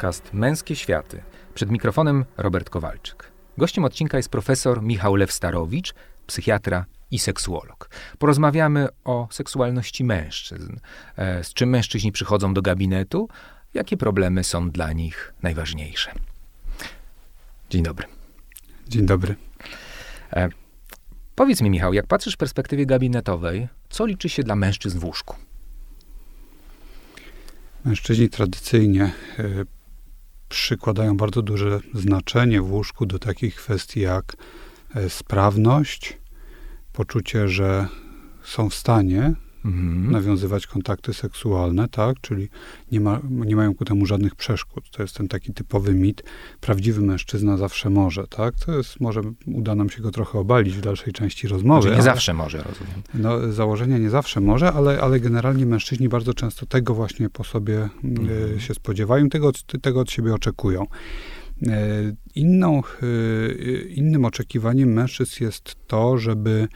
podcast Męskie Światy. Przed mikrofonem Robert Kowalczyk. Gościem odcinka jest profesor Michał Lewstarowicz, psychiatra i seksuolog. Porozmawiamy o seksualności mężczyzn, e, z czym mężczyźni przychodzą do gabinetu, jakie problemy są dla nich najważniejsze. Dzień dobry. Dzień dobry. E, powiedz mi, Michał, jak patrzysz w perspektywie gabinetowej, co liczy się dla mężczyzn w łóżku? Mężczyźni tradycyjnie y, przykładają bardzo duże znaczenie w łóżku do takich kwestii jak y, sprawność, poczucie, że są w stanie mhm. nawiązywać kontakty seksualne, tak? Czyli nie, ma, nie mają ku temu żadnych przeszkód. To jest ten taki typowy mit. Prawdziwy mężczyzna zawsze może, tak? To jest, może uda nam się go trochę obalić w dalszej części rozmowy. Znaczy nie ale, zawsze może, rozumiem. No, założenia nie zawsze może, ale, ale generalnie mężczyźni bardzo często tego właśnie po sobie mhm. y, się spodziewają, tego, tego od siebie oczekują. E, inną, y, innym oczekiwaniem mężczyzn jest to, żeby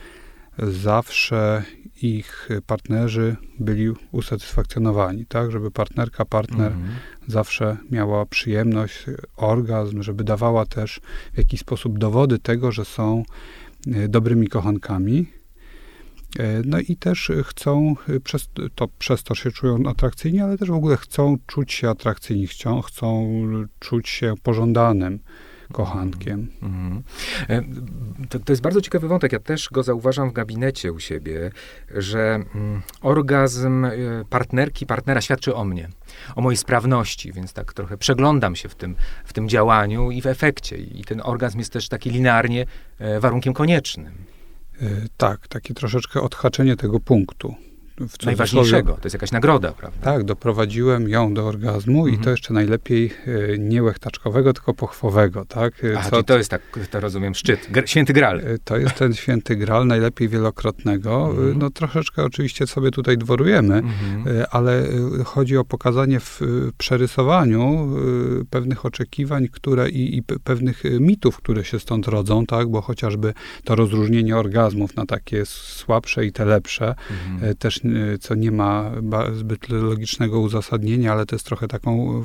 zawsze ich partnerzy byli usatysfakcjonowani, tak? Żeby partnerka, partner mhm. zawsze miała przyjemność, orgazm, żeby dawała też w jakiś sposób dowody tego, że są e, dobrymi kochankami. E, no i też chcą, e, przez to, przez to się czują atrakcyjni, ale też w ogóle chcą czuć się atrakcyjni, chcą, chcą czuć się pożądanym kochankiem. Mm. To, to, jest bardzo ciekawy wątek. Ja też go zauważam w gabinecie u siebie, że mm, orgazm e, partnerki, partnera świadczy o mnie, o mojej sprawności, więc tak trochę przeglądam się w tym, w tym działaniu i w efekcie. I ten orgazm jest też taki linearnie e, warunkiem koniecznym. Tak, takie troszeczkę odhaczenie tego punktu najważniejszego. To jest jakaś nagroda, prawda? Tak, doprowadziłem ją do orgazmu mhm. i to jeszcze najlepiej e, nie łechtaczkowego, tylko pochwowego, tak? E, A, Co, to jest tak, to rozumiem, szczyt, święty gral. E, to jest ten święty gral, najlepiej wielokrotnego. Mhm. No troszeczkę oczywiście sobie tutaj dworujemy, mhm. ale chodzi o pokazanie w przerysowaniu pewnych oczekiwań, które i, i pewnych mitów, które się stąd rodzą, tak? Bo chociażby to rozróżnienie orgazmów na takie słabsze i te lepsze, mhm. też co nie ma zbyt logicznego uzasadnienia, ale to jest trochę taką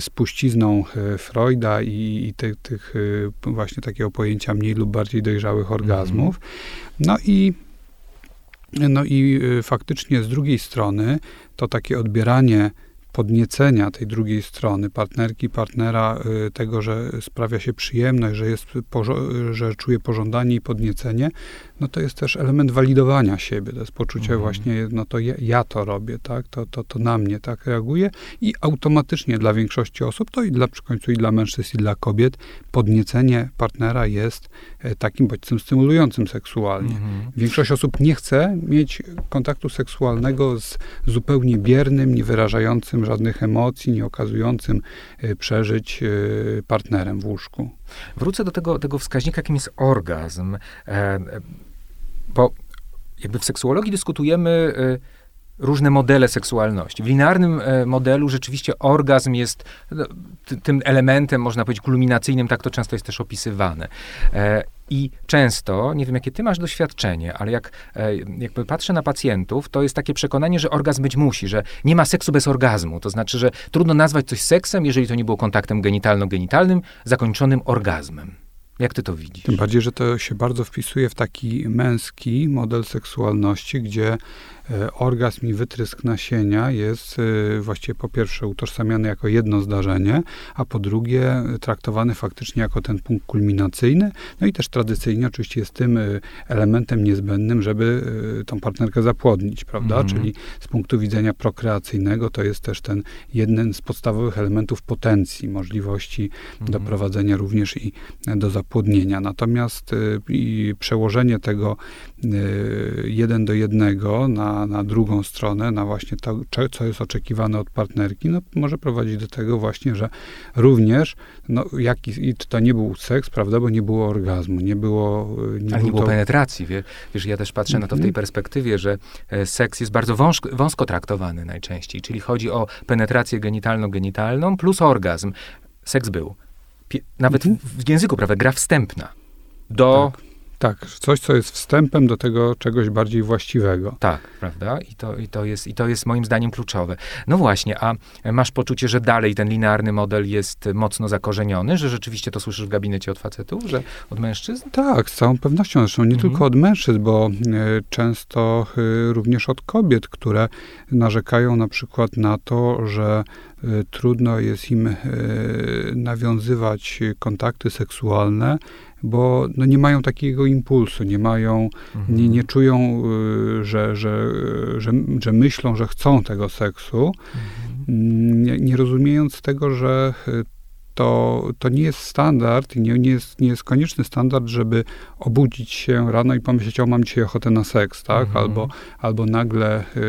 spuścizną y, Freuda i, i tych, tych y, właśnie takiego pojęcia mniej lub bardziej dojrzałych orgazmów. Mhm. No i no i faktycznie z drugiej strony to takie odbieranie podniecenia tej drugiej strony, partnerki, partnera, tego, że sprawia się przyjemność, że, jest, że czuje pożądanie i podniecenie, no to jest też element walidowania siebie, to jest poczucie mhm. właśnie, no to ja, ja, to robię, tak, to, to, to na mnie tak reaguje i automatycznie dla większości osób, to i dla przy końcu i dla mężczyzn, i dla kobiet, podniecenie partnera jest e, takim bodźcem stymulującym seksualnie. Mhm. Większość osób nie chce mieć kontaktu seksualnego z zupełnie biernym, nie wyrażającym żadnych emocji, nie okazującym e, przeżyć e, partnerem w łóżku. Wrócę do tego, tego wskaźnika, jakim jest orgazm. Bo jakby w seksuologii dyskutujemy e, różne modele seksualności. W linearnym e, modelu rzeczywiście orgazm jest no, tym elementem, można powiedzieć, kulminacyjnym, tak to często jest też opisywane. E, I często, nie wiem jakie ty masz doświadczenie, ale jak jakby patrzę na pacjentów, to jest takie przekonanie, że orgazm być musi, że nie ma seksu bez orgazmu. To znaczy, że trudno nazwać coś seksem, jeżeli to nie było kontaktem genitalno-genitalnym, zakończonym orgazmem. Jak ty to widzisz? Tym bardziej, że to się bardzo wpisuje w taki męski model seksualności, gdzie E, orgazm i wytrysk nasienia jest e, właściwie po pierwsze utożsamiany jako jedno zdarzenie, a po drugie traktowany faktycznie jako ten punkt kulminacyjny. No i też tradycyjnie oczywiście jest tym e, elementem niezbędnym, żeby tą partnerkę zapłodnić, prawda? Mhm. Czyli z punktu widzenia prokreacyjnego to jest też ten jeden z podstawowych elementów potencji, możliwości mhm. doprowadzenia również i do zapłodnienia. Natomiast przełożenie tego jeden do jednego na na, drugą stronę, na właśnie to, co jest oczekiwane od partnerki, no, może prowadzić do tego właśnie, że również, no, jaki, i to nie był seks, prawda, bo nie było orgazmu, nie było... Nie Ale nie było to... penetracji, wie, wiesz, ja też patrzę na to w tej mhm. perspektywie, że e, seks jest bardzo wąsko, wąsko traktowany najczęściej, czyli chodzi o penetrację genitalno-genitalną plus orgazm. Seks był. Pie nawet mhm. w, w języku, prawda, gra wstępna do... Tak Tak, coś, co jest wstępem do tego czegoś bardziej właściwego. Tak, prawda? I to, i to, jest, i to jest moim zdaniem kluczowe. No właśnie, a masz poczucie, że dalej ten linearny model jest mocno zakorzeniony, że rzeczywiście to słyszysz w gabinecie od facetów, że od mężczyzn? Tak, z całą pewnością. Zresztą nie mhm. tylko od mężczyzn, bo y, często y, również od kobiet, które narzekają na przykład na to, że y, trudno jest im nawiązywać kontakty seksualne, bo no, nie mają takiego impulsu, nie mają, mhm. nie, nie czują, y, że, że, że, że myślą, że chcą tego seksu, mhm. nie, nie rozumiejąc tego, że y, to, to nie jest standard i nie, nie, jest, nie jest konieczny standard, żeby obudzić się rano i pomyśleć, o mam dzisiaj ochotę na seks, tak? Mhm. Albo, albo nagle y,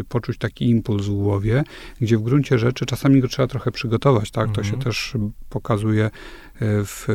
y, poczuć taki impuls w głowie, gdzie w gruncie rzeczy czasami go trzeba trochę przygotować, tak? Mhm. To się mhm. też pokazuje w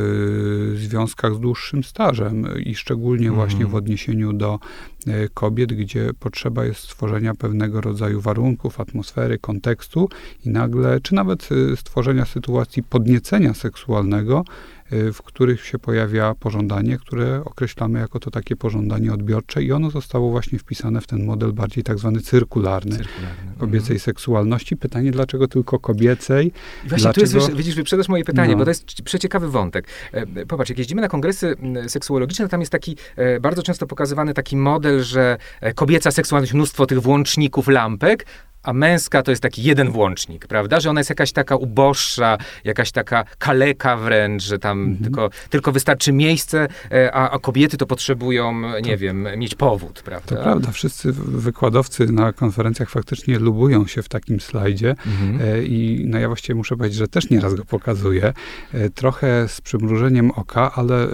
związkach z dłuższym stażem i szczególnie mhm. właśnie w odniesieniu do e, kobiet, gdzie potrzeba jest stworzenia pewnego rodzaju warunków, atmosfery, kontekstu i nagle, czy nawet e, stworzenia sytuacji podniecenia seksualnego, w których się pojawia pożądanie, które określamy jako to takie pożądanie odbiorcze i ono zostało właśnie wpisane w ten model bardziej tak zwany cyrkularny, cyrkularny. kobiecej mhm. seksualności. Pytanie, dlaczego tylko kobiecej? Właśnie dlaczego... tu jest, widzisz, wyprzedasz moje pytanie, no. bo to jest przeciekawy wątek. E, popatrz, jak jeździmy na kongresy seksuologiczne, tam jest taki e, bardzo często pokazywany taki model, że e, kobieca seksualność, mnóstwo tych włączników, lampek, a męska to jest taki jeden włącznik, prawda? Że ona jest jakaś taka uboższa, jakaś taka kaleka wręcz, że tam mhm. tylko, tylko wystarczy miejsce, e, a, a kobiety to potrzebują, nie to, wiem, mieć powód, prawda? To prawda, wszyscy wykładowcy na konferencjach faktycznie lubują się w takim slajdzie mhm. E, i no ja właściwie muszę powiedzieć, że też nieraz go pokazuję, e, trochę z przymrużeniem oka, ale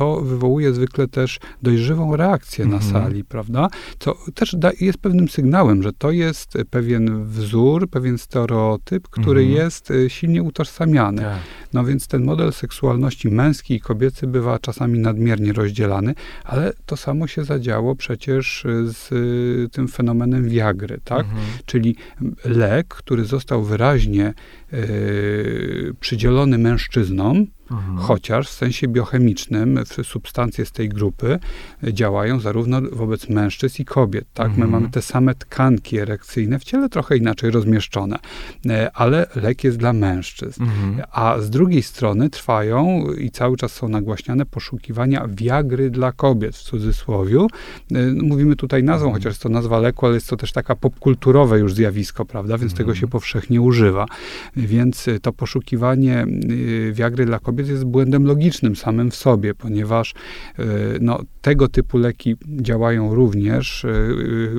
to wywołuje zwykle też dojrzewą reakcję na mhm. sali, prawda? Co też da, jest pewnym sygnałem, że to jest pewien wzór, pewien stereotyp, który mhm. jest y, silnie utożsamiany. Tak. No więc ten model seksualności męskiej i kobiecy bywa czasami nadmiernie rozdzielany, ale to samo się zadziało przecież z y, tym fenomenem Viagry, tak? Mhm. Czyli lek, który został wyraźnie y, przydzielony mężczyznom, Mhm. Chociaż w sensie biochemicznym substancje z tej grupy działają zarówno wobec mężczyzn i kobiet. Tak? Mhm. My mamy te same tkanki erekcyjne w ciele trochę inaczej rozmieszczone, e, ale lek jest dla mężczyzn. Mhm. A z drugiej strony trwają i cały czas są nagłaśniane poszukiwania wiagry dla kobiet w cudzysłowie. Mówimy tutaj nazwą, mhm. chociaż to nazwa leku, ale jest to też taka popkulturowe już zjawisko, prawda? Więc tego się powszechnie używa. Więc to poszukiwanie y, wiagry dla kobiet jest błędem logicznym samym w sobie, ponieważ e, no, tego typu leki działają również e,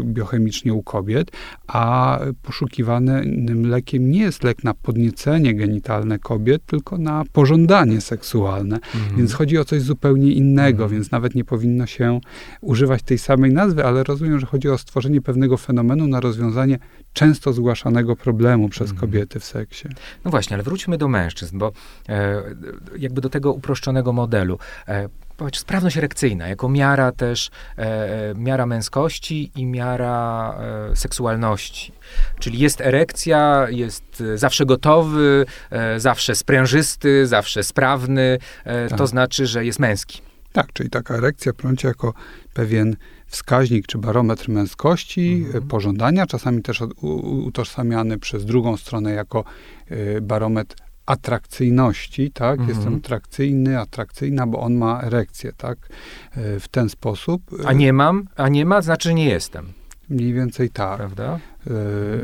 biochemicznie u kobiet, a poszukiwanym lekiem nie jest lek na podniecenie genitalne kobiet, tylko na pożądanie seksualne. Mhm. Więc chodzi o coś zupełnie innego, mhm. więc nawet nie powinno się używać tej samej nazwy, ale rozumiem, że chodzi o stworzenie pewnego fenomenu na rozwiązanie często zgłaszanego problemu przez mhm. kobiety w seksie. No właśnie, ale wróćmy do mężczyzn, bo e, jakby do tego uproszczonego modelu. E, powiedz, sprawność erekcyjna, jako miara też, e, e, miara męskości i miara e, seksualności. Czyli jest erekcja, jest e, zawsze gotowy, e, zawsze sprężysty, zawsze sprawny, tak. to znaczy, że jest męski. Tak, czyli taka erekcja prąci jako pewien wskaźnik czy barometr męskości, mhm. pożądania, czasami też utożsamiany przez drugą stronę jako barometr atrakcyjności, tak? Mhm. Jestem atrakcyjny, atrakcyjna, bo on ma erekcję, tak? E, w ten sposób. A nie mam, a nie ma, znaczy nie jestem. Mniej więcej tak. Prawda? E,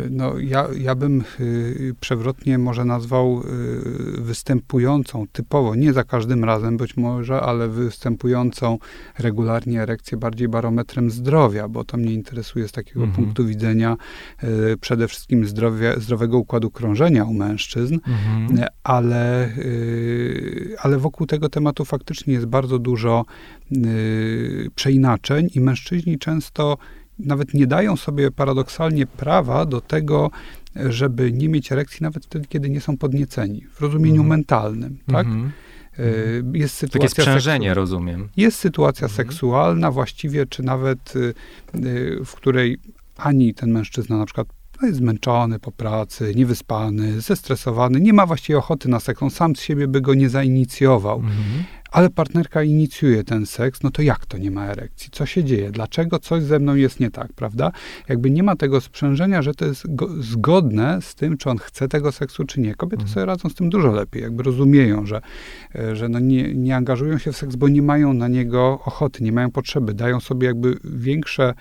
no, ja, ja bym y, przewrotnie może nazwał y, występującą typowo, nie za każdym razem być może, ale występującą regularnie erekcję bardziej barometrem zdrowia, bo to mnie interesuje z takiego mhm. punktu widzenia y, przede wszystkim zdrowie, zdrowego układu krążenia u mężczyzn, mhm. ale, ale wokół tego tematu faktycznie jest bardzo dużo przeinaczeń i mężczyźni często nawet nie dają sobie paradoksalnie prawa do tego, żeby nie mieć erekcji nawet wtedy, kiedy nie są podnieceni, w rozumieniu mm. mentalnym, tak? Mm -hmm. Jest sytuacja Takie sprzężenie, rozumiem. Jest sytuacja mm -hmm. seksualna właściwie, czy nawet y, y, w której ani ten mężczyzna na przykład no jest zmęczony po pracy, niewyspany, zestresowany, nie ma właściwie ochoty na seks, on sam z siebie by go nie zainicjował. Mhm. Ale partnerka inicjuje ten seks, no to jak to nie ma erekcji? Co się dzieje? Dlaczego coś ze mną jest nie tak, prawda? Jakby nie ma tego sprzężenia, że to jest zgodne z tym, czy on chce tego seksu, czy nie. Kobiety mhm. sobie radzą z tym dużo lepiej, jakby rozumieją, że, e, że no nie, nie angażują się w seks, bo nie mają na niego ochoty, nie mają potrzeby, dają sobie jakby większe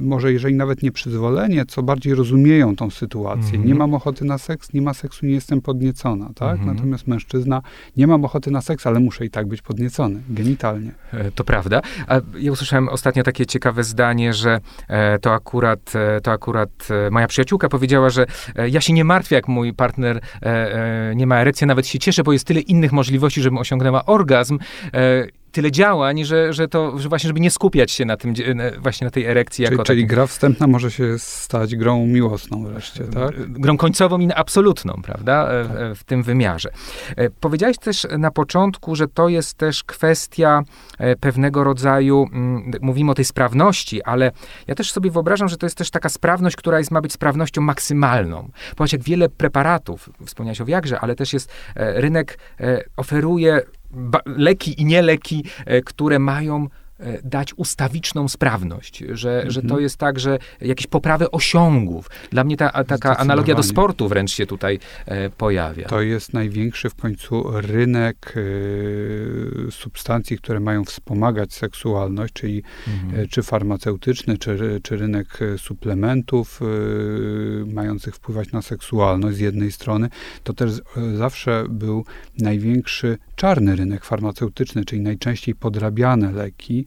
może jeżeli nawet nie przyzwolenie, co bardziej rozumieją tą sytuację. Mm -hmm. Nie mam ochoty na seks, nie ma seksu, nie jestem podniecona, tak? Mm -hmm. Natomiast mężczyzna, nie mam ochoty na seks, ale muszę i tak być podniecony, genitalnie. E, to prawda. A ja usłyszałem ostatnio takie ciekawe zdanie, że e, to akurat, e, to akurat moja przyjaciółka powiedziała, że ja się nie martwię, jak mój partner nie ma erekcji, nawet się cieszę, bo jest tyle innych możliwości, żebym osiągnęła orgazm tyle działań, że, że to że właśnie, żeby nie skupiać się na tym, właśnie na tej erekcji. Czyli, jako czyli gra wstępna może się stać grą miłosną wreszcie, tak? Grą końcową i absolutną, prawda? E, tak. W tym wymiarze. E, powiedziałeś też na początku, że to jest też kwestia e, pewnego rodzaju, mm, mówimy o tej sprawności, ale ja też sobie wyobrażam, że to jest też taka sprawność, która jest, ma być sprawnością maksymalną. Popatrz, jak wiele preparatów, wspomniałeś o Viagrze, ale też jest, rynek oferuje leki i nie leki, e, które mają dać ustawiczną sprawność, że, mhm. że to mhm. jest tak, że jakieś poprawy osiągów. Dla mnie ta, taka analogia do sportu wręcz się tutaj e, pojawia. To jest największy w końcu rynek e, substancji, które mają wspomagać seksualność, czyli mhm. E, czy farmaceutyczny, czy, czy rynek e, suplementów mających wpływać na seksualność z jednej strony. To też zawsze był największy czarny rynek farmaceutyczny, czyli najczęściej podrabiane leki,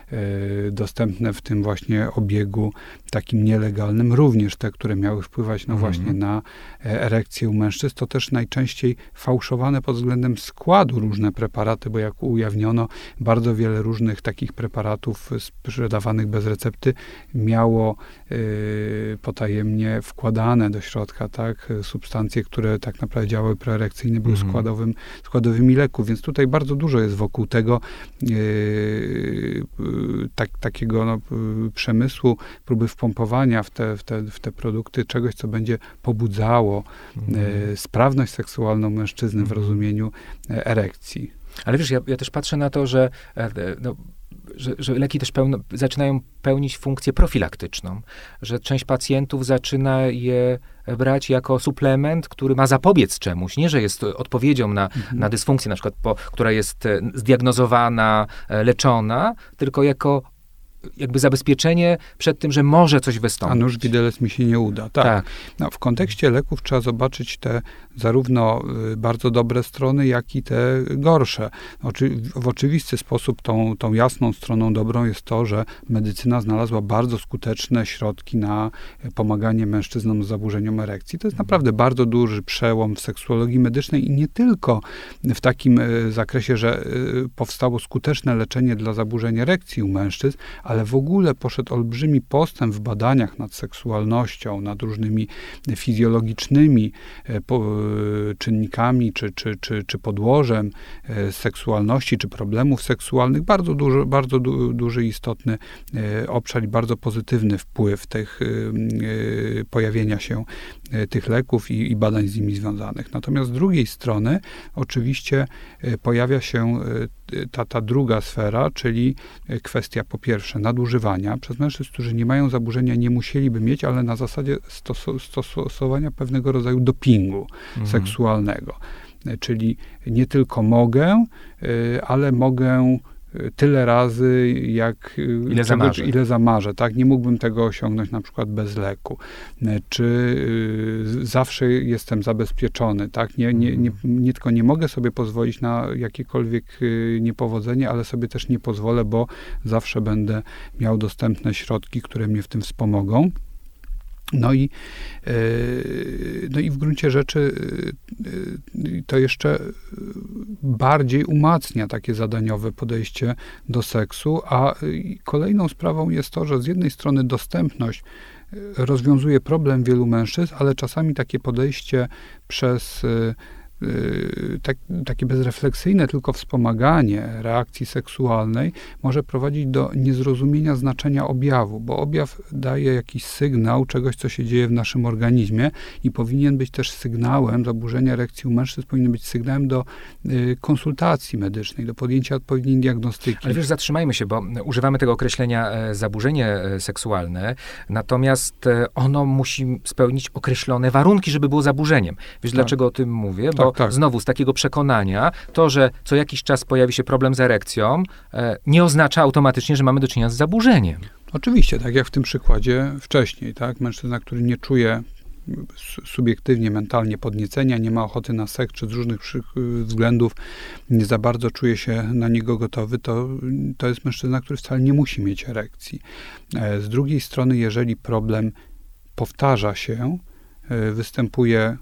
dostępne w tym właśnie obiegu takim nielegalnym, również te, które miały wpływać no mhm. właśnie na e, erekcję u mężczyzn, to też najczęściej fałszowane pod względem składu różne preparaty, bo jak ujawniono, bardzo wiele różnych takich preparatów sprzedawanych bez recepty miało y, potajemnie wkładane do środka, tak, substancje, które tak naprawdę działały preerekcyjnie, były mhm. składowym, składowymi leków, więc tutaj bardzo dużo jest wokół tego y, tak, takiego no, przemysłu, próby wpompowania w te, w, te, w te produkty czegoś, co będzie pobudzało mhm. e, sprawność seksualną mężczyzny w mhm. rozumieniu e, erekcji. Ale wiesz, ja, ja też patrzę na to, że e, no, że, że, leki też pełno, zaczynają pełnić funkcję profilaktyczną, że część pacjentów zaczyna je brać jako suplement, który ma zapobiec czemuś, nie że jest odpowiedzią na, mhm. na dysfunkcję, na przykład, po, która jest e, zdiagnozowana, e, leczona, tylko jako jakby zabezpieczenie przed tym, że może coś wystąpić. A nuż widelec mi się nie uda. Tak. tak. No, w kontekście leków trzeba zobaczyć te zarówno y, bardzo dobre strony, jak i te gorsze. W oczywisty sposób tą, tą jasną stroną dobrą jest to, że medycyna znalazła bardzo skuteczne środki na pomaganie mężczyznom z zaburzeniem erekcji. To jest naprawdę bardzo duży przełom w seksuologii medycznej i nie tylko w takim y, zakresie, że y, powstało skuteczne leczenie dla zaburzeń erekcji u mężczyzn, ale w ogóle poszedł olbrzymi postęp w badaniach nad seksualnością, nad różnymi fizjologicznymi e, czynnikami czy, czy, czy, czy podłożem e, seksualności, czy problemów seksualnych. Bardzo, duży, bardzo du, duży, istotny e, obszar i bardzo pozytywny wpływ tych pojawienia się tych leków i, i badań z nimi związanych. Natomiast z drugiej strony oczywiście pojawia się ta, ta druga sfera, czyli kwestia po pierwsze nadużywania przez mężczyzn, którzy nie mają zaburzenia, nie musieliby mieć, ale na zasadzie stosowania pewnego rodzaju dopingu mhm. seksualnego. Czyli nie tylko mogę, ale mogę tyle razy, jak ile zamarzę. ile zamarzę, tak? Nie mógłbym tego osiągnąć na przykład bez leku. Czy y, zawsze jestem zabezpieczony, tak? Nie, nie, nie, nie tylko nie mogę sobie pozwolić na jakiekolwiek y, niepowodzenie, ale sobie też nie pozwolę, bo zawsze będę miał dostępne środki, które mnie w tym wspomogą. No i, e, no i w gruncie rzeczy e, e, to jeszcze bardziej umacnia takie zadaniowe podejście do seksu, a kolejną sprawą jest to, że z jednej strony dostępność rozwiązuje problem wielu mężczyzn, ale czasami takie podejście przez tak, takie bezrefleksyjne tylko wspomaganie reakcji seksualnej może prowadzić do niezrozumienia znaczenia objawu, bo objaw daje jakiś sygnał czegoś, co się dzieje w naszym organizmie i powinien być też sygnałem, zaburzenia erekcji u mężczyzn powinien być sygnałem do y, konsultacji medycznej, do podjęcia odpowiedniej diagnostyki. Ale wiesz, zatrzymajmy się, bo używamy tego określenia e, zaburzenie e, seksualne, natomiast e, ono musi spełnić określone warunki, żeby było zaburzeniem. Wiesz, tak. dlaczego o tym mówię? Bo tak, tak. znowu z takiego przekonania, to, że co jakiś czas pojawi się problem z erekcją, nie oznacza automatycznie, że mamy do czynienia z zaburzeniem. Oczywiście, tak jak w tym przykładzie wcześniej, tak? Mężczyzna, który nie czuje subiektywnie, mentalnie podniecenia, nie ma ochoty na seks, czy z różnych względów nie za bardzo czuje się na niego gotowy, to, to jest mężczyzna, który wcale nie musi mieć erekcji. E, z drugiej strony, jeżeli problem powtarza się, e, występuje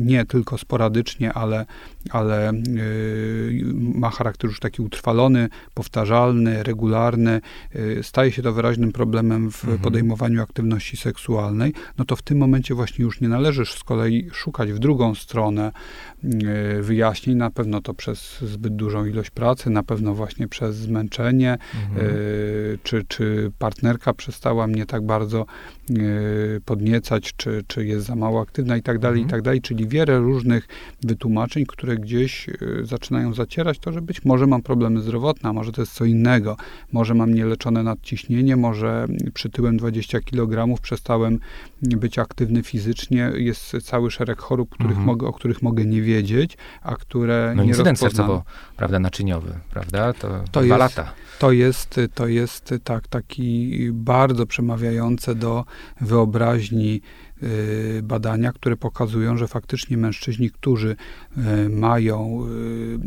nie tylko sporadycznie, ale, ale y, ma charakter już taki utrwalony, powtarzalny, regularny, y, staje się to wyraźnym problemem w mhm. podejmowaniu aktywności seksualnej, no to w tym momencie właśnie już nie należysz z kolei szukać w drugą stronę wyjaśnień, na pewno to przez zbyt dużą ilość pracy, na pewno właśnie przez zmęczenie, mhm. czy, czy partnerka przestała mnie tak bardzo podniecać, czy, czy jest za mało aktywna i tak dalej dalej, i tak dalej, czyli wiele różnych wytłumaczeń, które gdzieś y, zaczynają zacierać to, że być może mam problemy zdrowotne, a może to jest co innego, może mam nieleczone nadciśnienie, może przytyłem 20 kg, przestałem być aktywny fizycznie, jest cały szereg chorób, których mhm. mogę, o których mogę nie wiedzieć, a które no, nie incydent sercowo, prawda, naczyniowy, prawda, to, to dwa jest, lata. To jest, to jest tak, taki bardzo przemawiające do wyobraźni badania, które pokazują, że faktycznie mężczyźni, którzy y, mają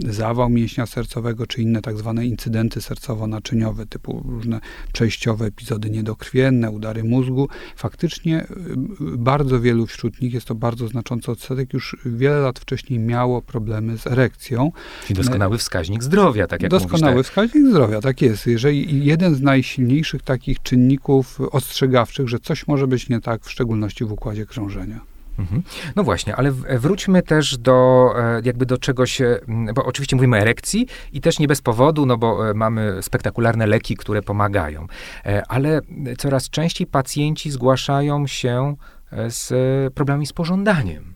y, zawał mięśnia sercowego, czy inne tak zwane incydenty sercowo-naczyniowe, typu różne przejściowe epizody niedokrwienne, udary mózgu, faktycznie bardzo wielu wśród nich, jest to bardzo znaczący odsetek, już wiele lat wcześniej miało problemy z erekcją. Czyli doskonały wskaźnik zdrowia, tak jak Doskonały mówisz, tak? wskaźnik zdrowia, tak jest. Jeżeli jeden z najsilniejszych takich czynników ostrzegawczych, że coś może być nie tak, w szczególności w układzie krążenia. Mhm. No właśnie, ale wróćmy też do e, jakby do czegoś, e, bo oczywiście mówimy o erekcji i też nie bez powodu, no bo e, mamy spektakularne leki, które pomagają, ale coraz częściej pacjenci zgłaszają się z problemami z pożądaniem.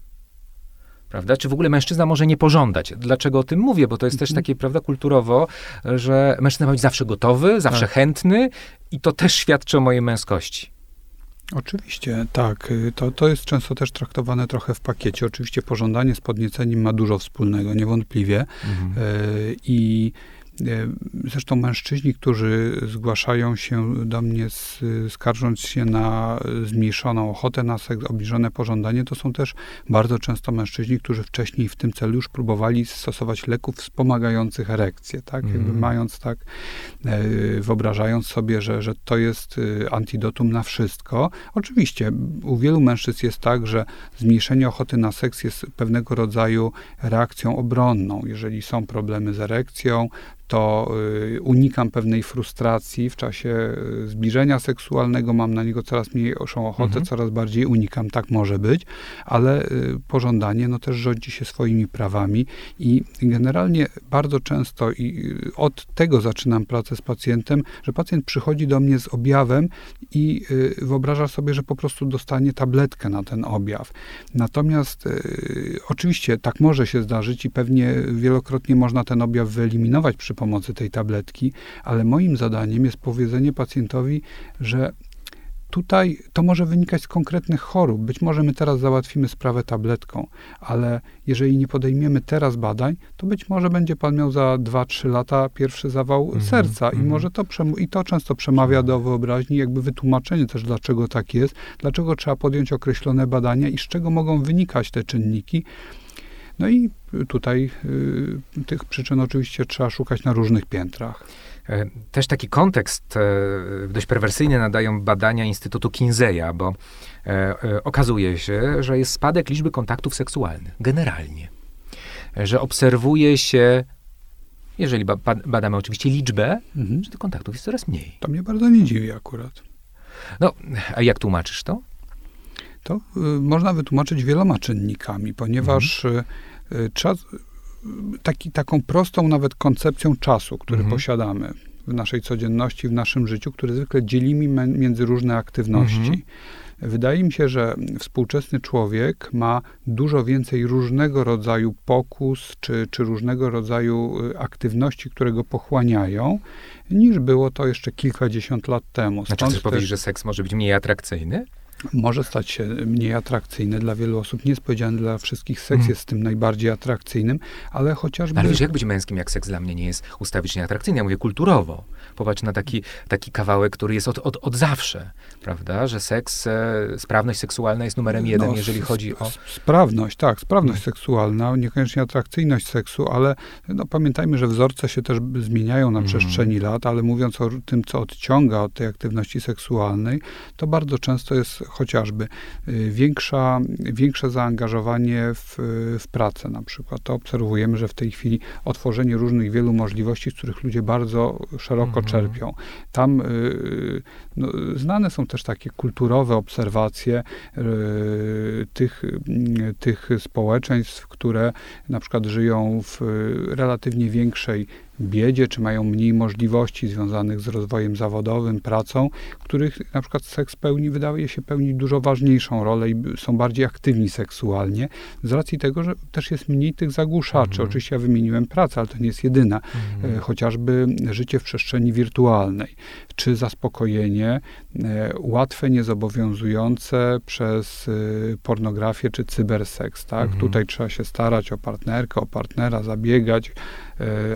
Prawda? Czy w ogóle mężczyzna może nie pożądać? Dlaczego o tym mówię? Bo to jest też mhm. takie, prawda, kulturowo, że mężczyzna ma być zawsze gotowy, zawsze tak. chętny i to też świadczy o mojej męskości. Oczywiście, tak. To, to jest często też traktowane trochę w pakiecie. Oczywiście pożądanie z podnieceniem ma dużo wspólnego, niewątpliwie. Mhm. Y, I zresztą mężczyźni, którzy zgłaszają się do mnie, skarżąc się na zmniejszoną ochotę na seks, obniżone pożądanie, to są też bardzo często mężczyźni, którzy wcześniej w tym celu już próbowali stosować leków wspomagających erekcję, tak? Mm. Jakby mając tak, e, wyobrażając sobie, że, że to jest e, antidotum na wszystko. Oczywiście u wielu mężczyzn jest tak, że zmniejszenie ochoty na seks jest pewnego rodzaju reakcją obronną. Jeżeli są problemy z erekcją, to y, unikam pewnej frustracji w czasie y, zbliżenia seksualnego, mam na niego coraz mniejszą ochotę, mhm. coraz bardziej unikam, tak może być, ale y, pożądanie no też rządzi się swoimi prawami i generalnie bardzo często i od tego zaczynam pracę z pacjentem, że pacjent przychodzi do mnie z objawem i wyobraża sobie, że po prostu dostanie tabletkę na ten objaw. Natomiast oczywiście tak może się zdarzyć i pewnie wielokrotnie można ten objaw wyeliminować przy pomocy tej tabletki, ale moim zadaniem jest powiedzenie pacjentowi, że tutaj to może wynikać z konkretnych chorób. Być może my teraz załatwimy sprawę tabletką, ale jeżeli nie podejmiemy teraz badań, to być może będzie pan miał za 2-3 lata pierwszy zawał mm -hmm, serca mm -hmm. i może to, i to często przemawia do wyobraźni, jakby wytłumaczenie też, dlaczego tak jest, dlaczego trzeba podjąć określone badania i z czego mogą wynikać te czynniki. No i tutaj y, tych przyczyn oczywiście trzeba szukać na różnych piętrach. E, też taki kontekst e, dość perwersyjny nadają badania Instytutu Kinseya, bo e, okazuje się, że jest spadek liczby kontaktów seksualnych, generalnie. Że obserwuje się, jeżeli badamy oczywiście liczbę, mhm. że tych kontaktów jest coraz mniej. To mnie bardzo nie dziwi akurat. No, a jak tłumaczysz to? To y, można wytłumaczyć wieloma czynnikami, ponieważ mhm. trzeba taki, taką prostą nawet koncepcją czasu, który mhm. posiadamy w naszej codzienności, w naszym życiu, który zwykle dzielimy między różne aktywności. Mhm. Wydaje mi się, że współczesny człowiek ma dużo więcej różnego rodzaju pokus czy, czy różnego rodzaju aktywności, które go pochłaniają, niż było to jeszcze kilkadziesiąt lat temu. Stąd znaczy, chcesz też... powiedzieć, że seks może być mniej atrakcyjny? Może stać się mniej atrakcyjny dla wielu osób. Nie jest powiedziane dla wszystkich seks mm. jest tym najbardziej atrakcyjnym, ale chociażby... Ale wiesz, jak być męskim, jak seks dla mnie nie jest ustawicznie atrakcyjny? Ja mówię kulturowo. Popatrz na taki, taki kawałek, który jest od, od, od zawsze, prawda? Że seks, e, sprawność seksualna jest numerem jeden, no, jeżeli chodzi o... Sprawność, tak, sprawność mm. seksualna, niekoniecznie atrakcyjność seksu, ale no, pamiętajmy, że wzorce się też zmieniają na mm. przestrzeni lat, ale mówiąc o tym, co odciąga od tej aktywności seksualnej, to bardzo często jest chociażby y, większa, większe zaangażowanie w, w pracę na przykład. To obserwujemy, że w tej chwili otworzenie różnych wielu możliwości, z których ludzie bardzo szeroko mhm. czerpią. Tam y, no, znane są też takie kulturowe obserwacje y, tych, tych społeczeństw, które na przykład żyją w relatywnie większej biedzie, czy mają mniej możliwości związanych z rozwojem zawodowym, pracą, których na przykład seks pełni, wydaje się pełnić dużo ważniejszą rolę i są bardziej aktywni seksualnie, z racji tego, że też jest mniej tych zagłuszaczy. Mhm. Oczywiście ja wymieniłem pracę, ale to nie jest jedyna. Mhm. E, chociażby życie w przestrzeni wirtualnej, czy zaspokojenie e, łatwe, niezobowiązujące przez e, pornografię czy cyberseks. Tak? Mhm. Tutaj trzeba się starać o partnerkę, o partnera, zabiegać,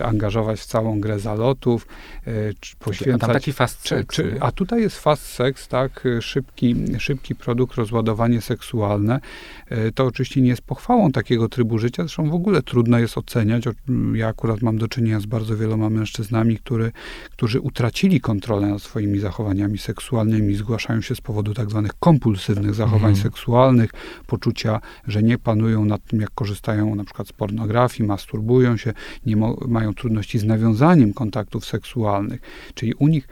angażować w całą grę zalotów, e, poświęcać... A tam taki fast. Czy, czy, a tutaj jest fast sex, tak, szybki, szybki produkt, rozładowanie seksualne. E, to oczywiście nie jest pochwałą takiego trybu życia, zresztą w ogóle trudno jest oceniać. Ja akurat mam do czynienia z bardzo wieloma mężczyznami, który, którzy utracili kontrolę nad swoimi zachowaniami seksualnymi, zgłaszają się z powodu tak zwanych kompulsywnych zachowań mhm. seksualnych, poczucia, że nie panują nad tym, jak korzystają na przykład z pornografii, masturbują się, nie, mają trudności z nawiązaniem kontaktów seksualnych. Czyli u nich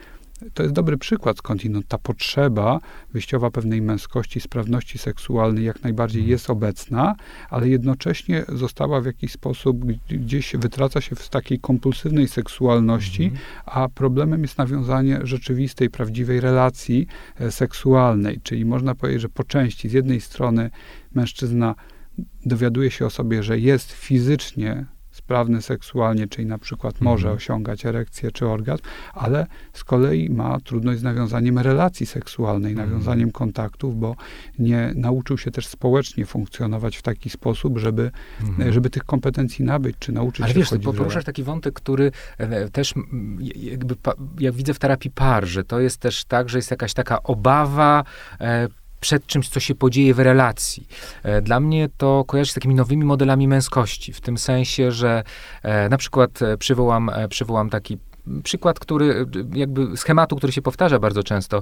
to jest dobry przykład skądinąd ta potrzeba wyjściowa pewnej męskości, sprawności seksualnej jak najbardziej mhm. jest obecna, ale jednocześnie została w jakiś sposób gdzieś wytraca się w takiej kompulsywnej seksualności, mhm. a problemem jest nawiązanie rzeczywistej, prawdziwej relacji e, seksualnej. Czyli można powiedzieć, że po części z jednej strony mężczyzna dowiaduje się o sobie, że jest fizycznie sprawny seksualnie, czyli na przykład mhm. może osiągać erekcję czy orgazm, ale z kolei ma trudność z nawiązaniem relacji seksualnej, mhm. nawiązaniem kontaktów, bo nie nauczył się też społecznie funkcjonować w taki sposób, żeby, mhm. żeby tych kompetencji nabyć, czy nauczyć ale się wiesz, ty poruszasz taki wątek, który e, też jakby, jak widzę w terapii par, że to jest też tak, że jest jakaś taka obawa e, przed czymś, co się podzieje w relacji. E, dla mnie to kojarzy się z takimi nowymi modelami męskości, w tym sensie, że e, na przykład e, przywołam, przywołam taki przykład, który jakby schematu, który się powtarza bardzo często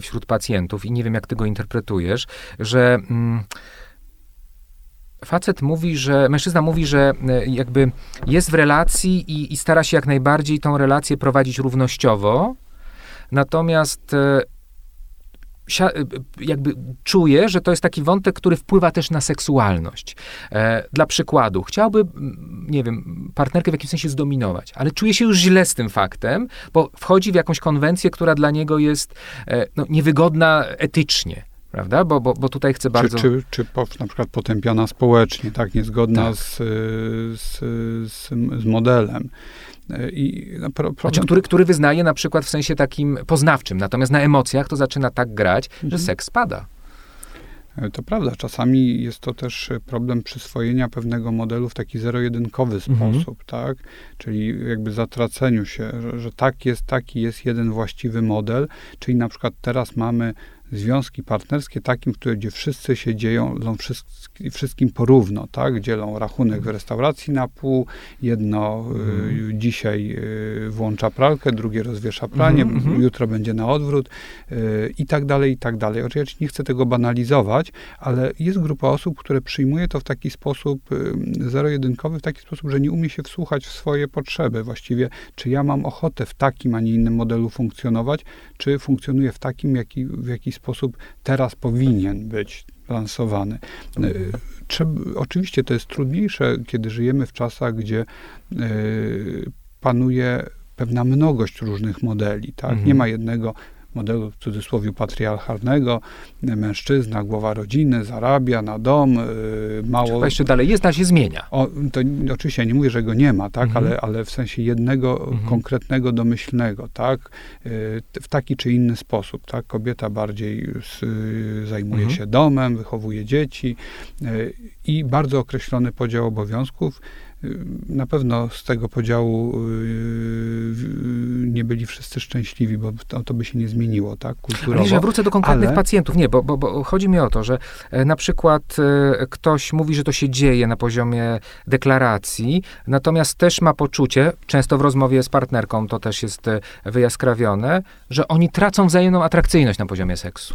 wśród pacjentów i nie wiem, jak ty go interpretujesz, że mm, facet mówi, że, mężczyzna mówi, że jakby jest w relacji i, i stara się jak najbardziej tą relację prowadzić równościowo, natomiast jakby czuję, że to jest taki wątek, który wpływa też na seksualność. E, dla przykładu, chciałby, nie wiem, partnerkę w jakimś sensie zdominować, ale czuje się już źle z tym faktem, bo wchodzi w jakąś konwencję, która dla niego jest e, no, niewygodna etycznie prawda? Bo, bo, bo tutaj chcę bardzo... Czy, czy, czy na przykład potępiana społecznie, tak? Niezgodna tak. Z, z, z, z modelem. I no, pro, problem... znaczy, który, który wyznaje na przykład w sensie takim poznawczym, natomiast na emocjach to zaczyna tak grać, mhm. że seks spada. E, to prawda, czasami jest to też problem przyswojenia pewnego modelu w taki zero-jedynkowy mhm. sposób, tak? Czyli jakby zatraceniu się, że, że tak jest, taki jest jeden właściwy model, czyli na przykład teraz mamy związki partnerskie takim, które, gdzie wszyscy się dzieją wszystkim porówno, tak? Dzielą rachunek w restauracji na pół, jedno y, dzisiaj y, włącza pralkę, drugie rozwiesza pranie, mm -hmm. jutro będzie na odwrót y, i tak dalej, i tak dalej. Oczywiście nie chcę tego banalizować, ale jest grupa osób, które przyjmuje to w taki sposób y, zero-jedynkowy, w taki sposób, że nie umie się wsłuchać w swoje potrzeby. Właściwie, czy ja mam ochotę w takim, a nie innym modelu funkcjonować, czy funkcjonuję w takim, jaki, w jaki sposób teraz powinien być lansowany. Trzeba, oczywiście to jest trudniejsze, kiedy żyjemy w czasach, gdzie panuje pewna mnogość różnych modeli, tak? Mhm. Nie ma jednego modelu w cudzysłowie patriarchalnego. Mężczyzna, głowa rodziny, zarabia na dom, yy, mało... Jeszcze dalej jest, a się zmienia. O, to oczywiście ja nie mówię, że go nie ma, tak, mhm. ale, ale w sensie jednego mhm. konkretnego, domyślnego, tak, yy, w taki czy inny sposób, tak. Kobieta bardziej yy, zajmuje mhm. się domem, wychowuje dzieci i bardzo określony podział obowiązków na pewno z tego podziału y, nie byli wszyscy szczęśliwi, bo to, to by się nie zmieniło, tak, kulturowo. Ale ja wrócę do konkretnych ale... pacjentów. Nie, bo, bo, bo, chodzi mi o to, że e, na przykład e, ktoś mówi, że to się dzieje na poziomie deklaracji, natomiast też ma poczucie, często w rozmowie z partnerką to też jest e, wyjaskrawione, że oni tracą wzajemną atrakcyjność na poziomie seksu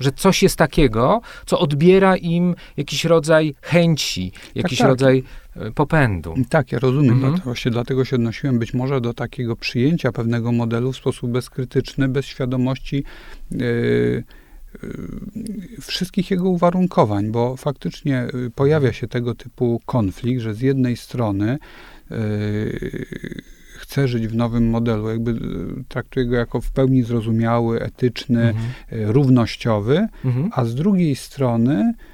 że coś jest takiego, co odbiera im jakiś rodzaj chęci, jakiś tak, tak. rodzaj popędu. Tak, ja rozumiem. Mhm. Dlatego, właśnie dlatego się odnosiłem być może do takiego przyjęcia pewnego modelu w sposób bezkrytyczny, bez świadomości yy, wszystkich jego uwarunkowań, bo faktycznie pojawia się tego typu konflikt, że z jednej strony chce żyć w nowym modelu, jakby traktuje go jako w pełni zrozumiały, etyczny, mhm. Równościowy, mhm. a z drugiej strony Y,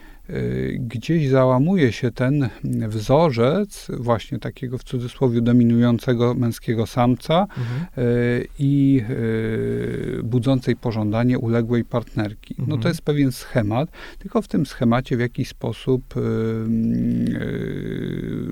gdzieś załamuje się ten wzorzec właśnie takiego w cudzysłowie dominującego męskiego samca mhm. Y, i y, budzącej pożądanie uległej partnerki. Mhm. No to mhm. jest pewien schemat, tylko w tym schemacie w jakiś sposób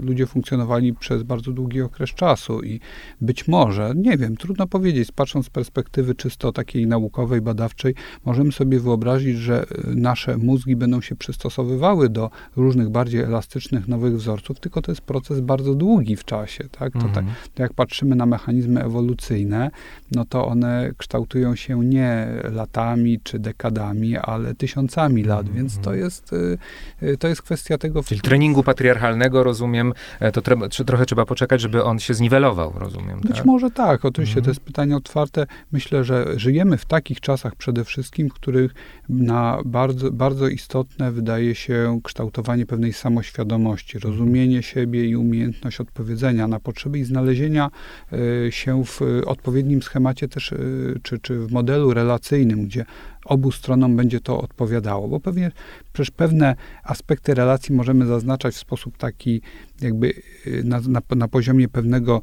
ludzie funkcjonowali przez bardzo długi okres czasu i być może, nie wiem, trudno powiedzieć, patrząc z perspektywy czysto takiej naukowej, badawczej, możemy sobie wyobrazić, że nasze mózgi będą się przystosować dostosowywały do różnych bardziej elastycznych, nowych wzorców, tylko to jest proces bardzo długi w czasie. Tak? To, tak, mhm. to jak patrzymy na mechanizmy ewolucyjne, no to one kształtują się nie latami czy dekadami, ale tysiącami lat, mhm. więc to jest, y, y, to jest kwestia tego... Czyli treningu patriarchalnego, rozumiem, e, to trochę trzeba poczekać, żeby on się zniwelował, rozumiem. Być tak? może tak, oczywiście mhm. to jest pytanie otwarte. Myślę, że żyjemy w takich czasach przede wszystkim, w których na bardzo, bardzo istotne wydaje się kształtowanie pewnej samoświadomości, rozumienie siebie i umiejętność odpowiedzenia na potrzeby i znalezienia e, się w odpowiednim schemacie też, e, czy, czy w modelu relacyjnym, gdzie obu stronom będzie to odpowiadało, bo pewnie przecież pewne aspekty relacji możemy zaznaczać w sposób taki jakby e, na, na, na poziomie pewnego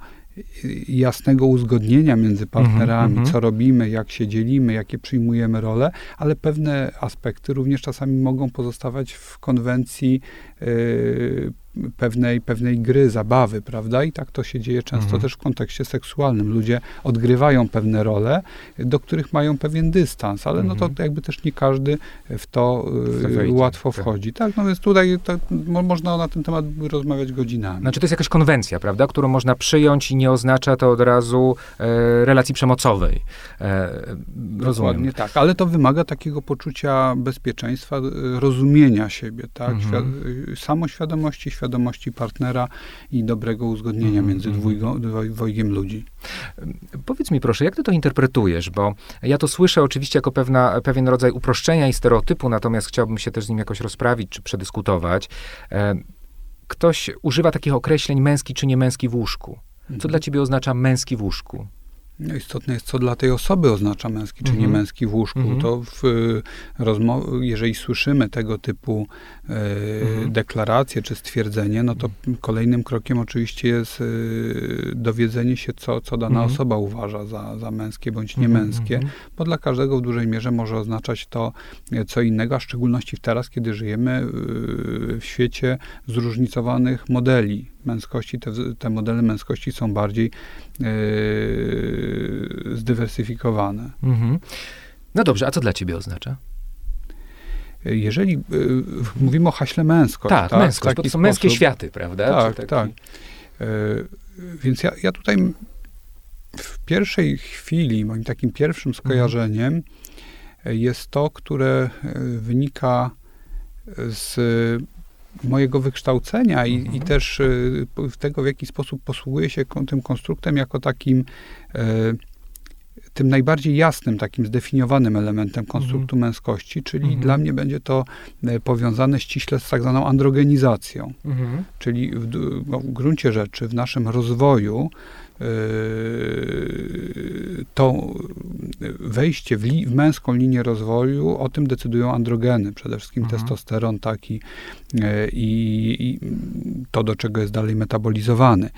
jasnego uzgodnienia między partnerami, mm -hmm. co robimy, jak się dzielimy, jakie przyjmujemy role, ale pewne aspekty również czasami mogą pozostawać w konwencji y, pewnej, pewnej gry, zabawy, prawda? I tak to się dzieje często mhm. też w kontekście seksualnym. Ludzie odgrywają pewne role, do których mają pewien dystans, ale mhm. no to mhm. jakby też nie każdy w to y, łatwo tak. wchodzi. Tak, no więc tutaj można na ten temat rozmawiać godzinami. Znaczy to jest jakaś konwencja, prawda, którą można przyjąć i nie oznacza to od razu e, relacji przemocowej. E, Dokładnie tak, ale to wymaga takiego poczucia bezpieczeństwa, rozumienia siebie, tak? Mhm. Świad- samoświadomości, świadomości partnera i dobrego uzgodnienia mm między dwójgo, dwojgiem ludzi. Powiedz mi proszę, jak ty to interpretujesz, bo ja to słyszę oczywiście jako pewna, pewien rodzaj uproszczenia i stereotypu, natomiast chciałbym się też z nim jakoś rozprawić czy przedyskutować. Ktoś używa takich określeń męski czy nie męski w łóżku. Co mhm. dla ciebie oznacza męski w łóżku? No istotne jest, co dla tej osoby oznacza męski, czy nie mhm. męski w łóżku. Mm -hmm. To w rozmowie, jeżeli słyszymy tego typu e, mm -hmm. deklaracje czy stwierdzenie, no to kolejnym krokiem oczywiście jest e, dowiedzenie się, co, co dana mm -hmm. osoba uważa za, za męskie bądź niemęskie, bo dla każdego w dużej mierze może oznaczać to e, co innego, a w szczególności teraz, kiedy żyjemy e, w świecie zróżnicowanych modeli męskości, te, te modele męskości są bardziej yy, zdywersyfikowane. Mhm. No dobrze, a co dla ciebie oznacza? Jeżeli y, mówimy o haśle męskość. Tak, tak męskość, bo to są sposób, męskie światy, prawda? Tak, taki... tak. Y, więc ja, ja tutaj w pierwszej chwili, moim takim pierwszym mhm. skojarzeniem mhm. jest to, które wynika z mojego wykształcenia i, mhm. i też y, tego, w jaki sposób posługuje się tym konstruktem jako takim e, tym najbardziej jasnym, takim zdefiniowanym elementem konstruktu mhm. męskości, czyli mhm. dla mnie będzie to powiązane ściśle z tak zwaną androgenizacją. Mhm. Czyli w, no, w gruncie rzeczy w naszym rozwoju to wejście w, li, w, męską linię rozwoju, o tym decydują androgeny, przede wszystkim mhm. testosteron taki yy, i, i to, do czego jest dalej metabolizowany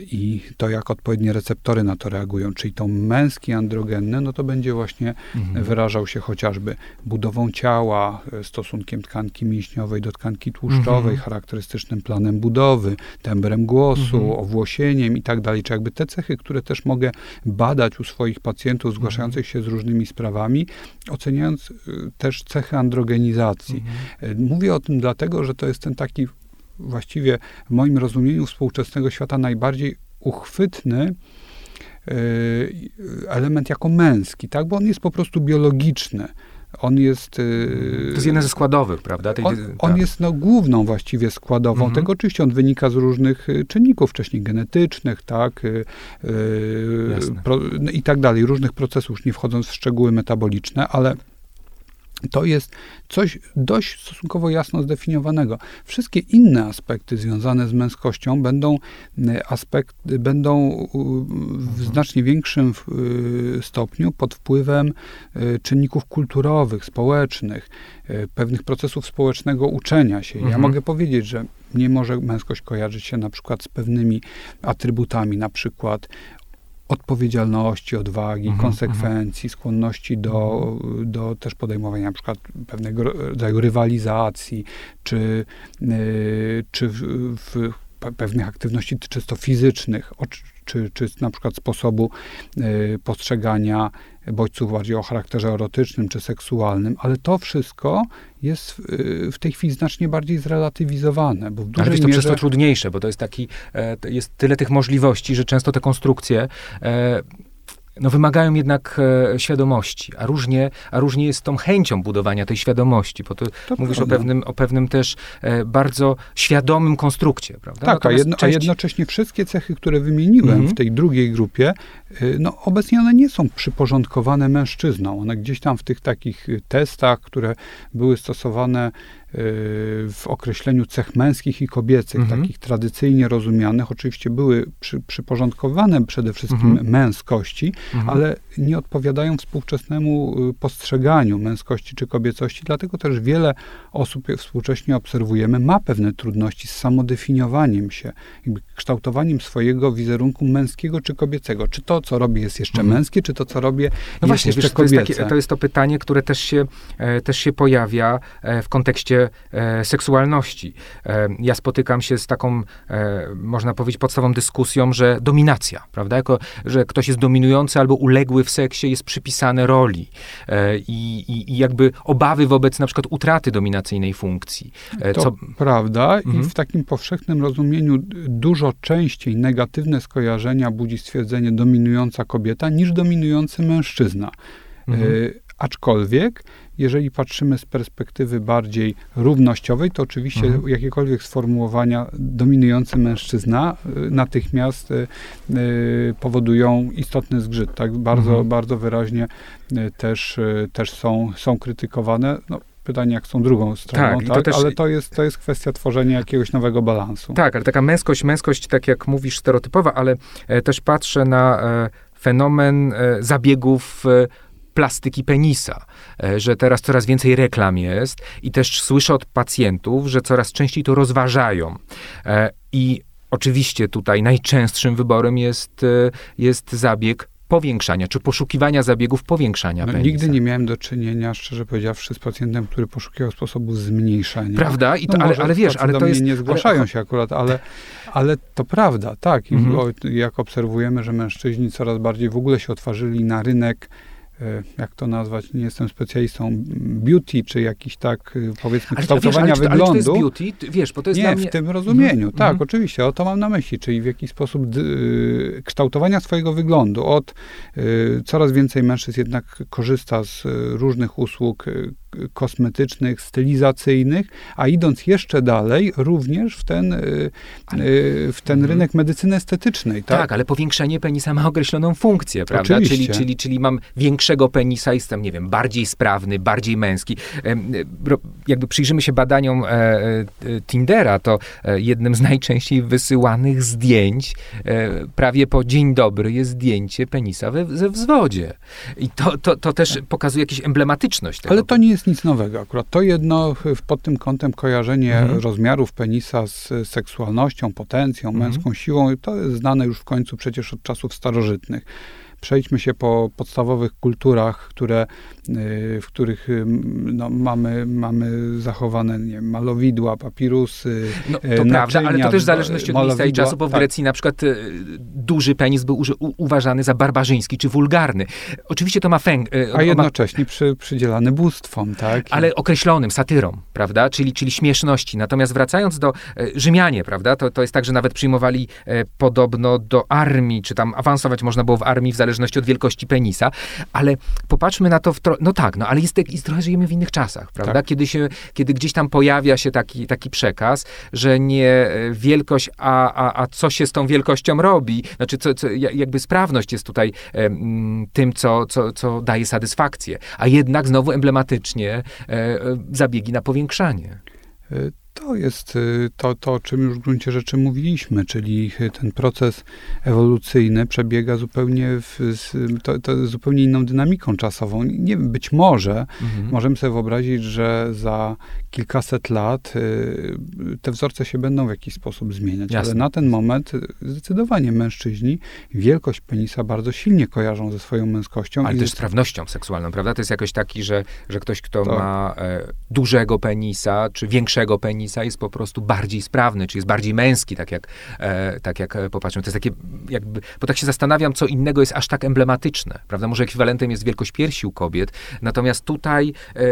i to, jak odpowiednie receptory na to reagują, czyli to męski androgenny, no to będzie właśnie mhm. wyrażał się chociażby budową ciała, e, stosunkiem tkanki mięśniowej do tkanki tłuszczowej, mhm. charakterystycznym planem budowy, tembrem głosu, mhm. owłosieniem i tak dalej, czy jakby te cechy, które też mogę badać u swoich pacjentów mhm. zgłaszających się z różnymi sprawami, oceniając e, też cechy androgenizacji. Mhm. E, mówię o tym dlatego, że to jest ten taki właściwie w moim rozumieniu współczesnego świata najbardziej uchwytny e, element jako męski, tak? Bo on jest po prostu biologiczny. On jest. E, to jest jeden ze składowych, prawda? Tej, on, on tak. jest no, główną właściwie składową mhm. tego. Oczywiście on wynika z różnych e, czynników, wcześniej genetycznych, tak? pro, no, I tak dalej, różnych procesów, już nie wchodząc w szczegóły metaboliczne, ale to jest coś dość stosunkowo jasno zdefiniowanego. Wszystkie inne aspekty związane z męskością będą, e, aspekt, będą w znacznie większym e, stopniu pod wpływem e, czynników kulturowych, społecznych, pewnych procesów społecznego uczenia się. Mhm. Ja mogę powiedzieć, że nie może męskość kojarzyć się na przykład z pewnymi atrybutami, na przykład odpowiedzialności, odwagi, mm -hmm, konsekwencji, skłonności do, do też podejmowania na przykład pewnego rodzaju rywalizacji, czy, yy, czy w, w pewnych aktywności czysto fizycznych, czy, czy na przykład sposobu y, postrzegania bodźców bardziej o charakterze erotycznym czy seksualnym, ale to wszystko jest w, w tej chwili znacznie bardziej zrelatywizowane. Bo w dużej ale jest to mierze... przez to trudniejsze, bo to jest taki, e, jest tyle tych możliwości, że często te konstrukcje e, no, wymagają jednak e, świadomości, a różnie, a różnie jest tą chęcią budowania tej świadomości, bo to, to mówisz o pewnym, o pewnym też e, bardzo świadomym konstrukcie, prawda? Tak, a, jedno, część... a, jednocześnie wszystkie cechy, które wymieniłem mm -hmm. w tej drugiej grupie, e, no obecnie one nie są przyporządkowane mężczyznom. One gdzieś tam w tych takich testach, które były stosowane w określeniu cech męskich i kobiecych, mhm. takich tradycyjnie rozumianych, oczywiście były przy, przyporządkowane przede wszystkim mhm. męskości, mhm. ale nie odpowiadają współczesnemu y, postrzeganiu męskości czy kobiecości, dlatego też wiele osób współcześnie obserwujemy ma pewne trudności z samodefiniowaniem się, kształtowaniem swojego wizerunku męskiego czy kobiecego. Czy to, co robię, jest jeszcze mhm. męskie, czy to, co robię, no jest właśnie, jeszcze wiesz, kobiece. To jest, takie, to jest to pytanie, które też się, e, też się pojawia e, w kontekście e, seksualności. E, ja spotykam się z taką, e, można powiedzieć, podstawową dyskusją, że dominacja, prawda? Jako, że ktoś jest dominujący albo uległy w seksie, jest przypisane roli. I, i, I, jakby obawy wobec na przykład utraty dominacyjnej funkcji. To co... prawda mhm. i w takim powszechnym rozumieniu dużo częściej negatywne skojarzenia budzi stwierdzenie dominująca kobieta niż dominujący mężczyzna. Mhm. E, aczkolwiek jeżeli patrzymy z perspektywy bardziej równościowej, to oczywiście mhm. jakiekolwiek sformułowania dominujący mężczyzna y, natychmiast y, y, powodują istotny zgrzyt. Tak bardzo, mhm. bardzo wyraźnie też, też są, są krytykowane. No, pytanie, jak są drugą stroną, tak, tak? To też... ale to jest, to jest kwestia tworzenia jakiegoś nowego balansu. Tak, ale taka męskość, męskość, tak jak mówisz, stereotypowa, ale e, też patrzę na e, fenomen e, zabiegów plastyki penisa, e, że teraz coraz więcej reklam jest i też słyszę od pacjentów, że coraz częściej to rozważają. E, I oczywiście tutaj najczęstszym wyborem jest, e, jest zabieg powiększania, czy poszukiwania zabiegów powiększania no, penisa. Nigdy nie miałem do czynienia, szczerze powiedziawszy, z pacjentem, który poszukiwał sposobu zmniejszania. Prawda? I to, no, ale, ale wiesz, ale to jest... nie zgłaszają ale... się akurat, ale, ale to prawda, tak. I mhm. jak obserwujemy, że mężczyźni coraz bardziej w ogóle się otworzyli na rynek jak to nazwać, nie jestem specjalistą, beauty, czy jakiś tak, e, powiedzmy, ale, kształtowania wiesz, ale, wyglądu. Ale czy to jest beauty? Wiesz, bo to jest Nie, mnie... w tym rozumieniu, mm, tak, mm. oczywiście, o to mam na myśli, czyli w jakiś sposób y, kształtowania swojego wyglądu. Od y, coraz więcej mężczyzn jednak korzysta z różnych usług kosmetycznych, stylizacyjnych, a idąc jeszcze dalej, również w ten, w ten mhm. rynek medycyny estetycznej. Tak? tak, ale powiększenie penisa ma określoną funkcję, prawda? Czyli, czyli, czyli mam większego penisa, jestem, nie wiem, bardziej sprawny, bardziej męski. Jakby przyjrzymy się badaniom Tindera, to jednym z najczęściej wysyłanych zdjęć prawie po dzień dobry jest zdjęcie penisa we, ze wzwodzie. I to, to, to też pokazuje jakąś emblematyczność tego. Ale to nie jest nic nowego akurat. To jedno pod tym kątem kojarzenie mhm. rozmiarów penisa z seksualnością, potencją, mhm. męską siłą, to jest znane już w końcu przecież od czasów starożytnych przejdźmy się po podstawowych kulturach, które, w których y, no, mamy, mamy zachowane nie wiem, malowidła, papirusy. No, to naczynia, prawda, ale to też w zależności od miejsca i czasu, bo w tak. Grecji na przykład y, duży penis był uważany za barbarzyński czy wulgarny. Oczywiście to ma fęg. A jednocześnie przy, przydzielany bóstwom, tak? Ale określonym, satyrom, prawda? Czyli, czyli śmieszności. Natomiast wracając do Rzymianie, prawda? To, to jest tak, że nawet przyjmowali podobno do armii, czy tam awansować można było w armii w zależności od wielkości penisa, ale popatrzmy na to, w tro- no tak, no ale jest, jest trochę żyjemy w innych czasach, prawda? Tak. Kiedy, się, kiedy gdzieś tam pojawia się taki, taki przekaz, że nie e, wielkość, a, a, a co się z tą wielkością robi, znaczy co, co jakby sprawność jest tutaj e, tym, co, co, co daje satysfakcję, a jednak znowu emblematycznie e, e zabiegi na powiększanie. To jest y, to, to, o czym już w gruncie rzeczy mówiliśmy, czyli ten proces ewolucyjny przebiega zupełnie, w, to, to zupełnie inną dynamiką czasową. Nie wiem, być może mhm. możemy sobie wyobrazić, że za kilkaset lat y, te wzorce się będą w jakiś sposób zmieniać, Jasne. ale na ten moment zdecydowanie mężczyźni wielkość penisa bardzo silnie kojarzą ze swoją męskością. Ale też jest... sprawnością seksualną, prawda? To jest jakoś taki, że, że ktoś, kto to... ma e, dużego penisa, czy większego penisa, penisa jest po prostu bardziej sprawny, czy jest bardziej męski, tak jak, e, tak jak e, popatrzmy. To jest takie jakby, bo tak się zastanawiam, co innego jest aż tak emblematyczne, prawda? Może ekwiwalentem jest wielkość piersi u kobiet, natomiast tutaj e,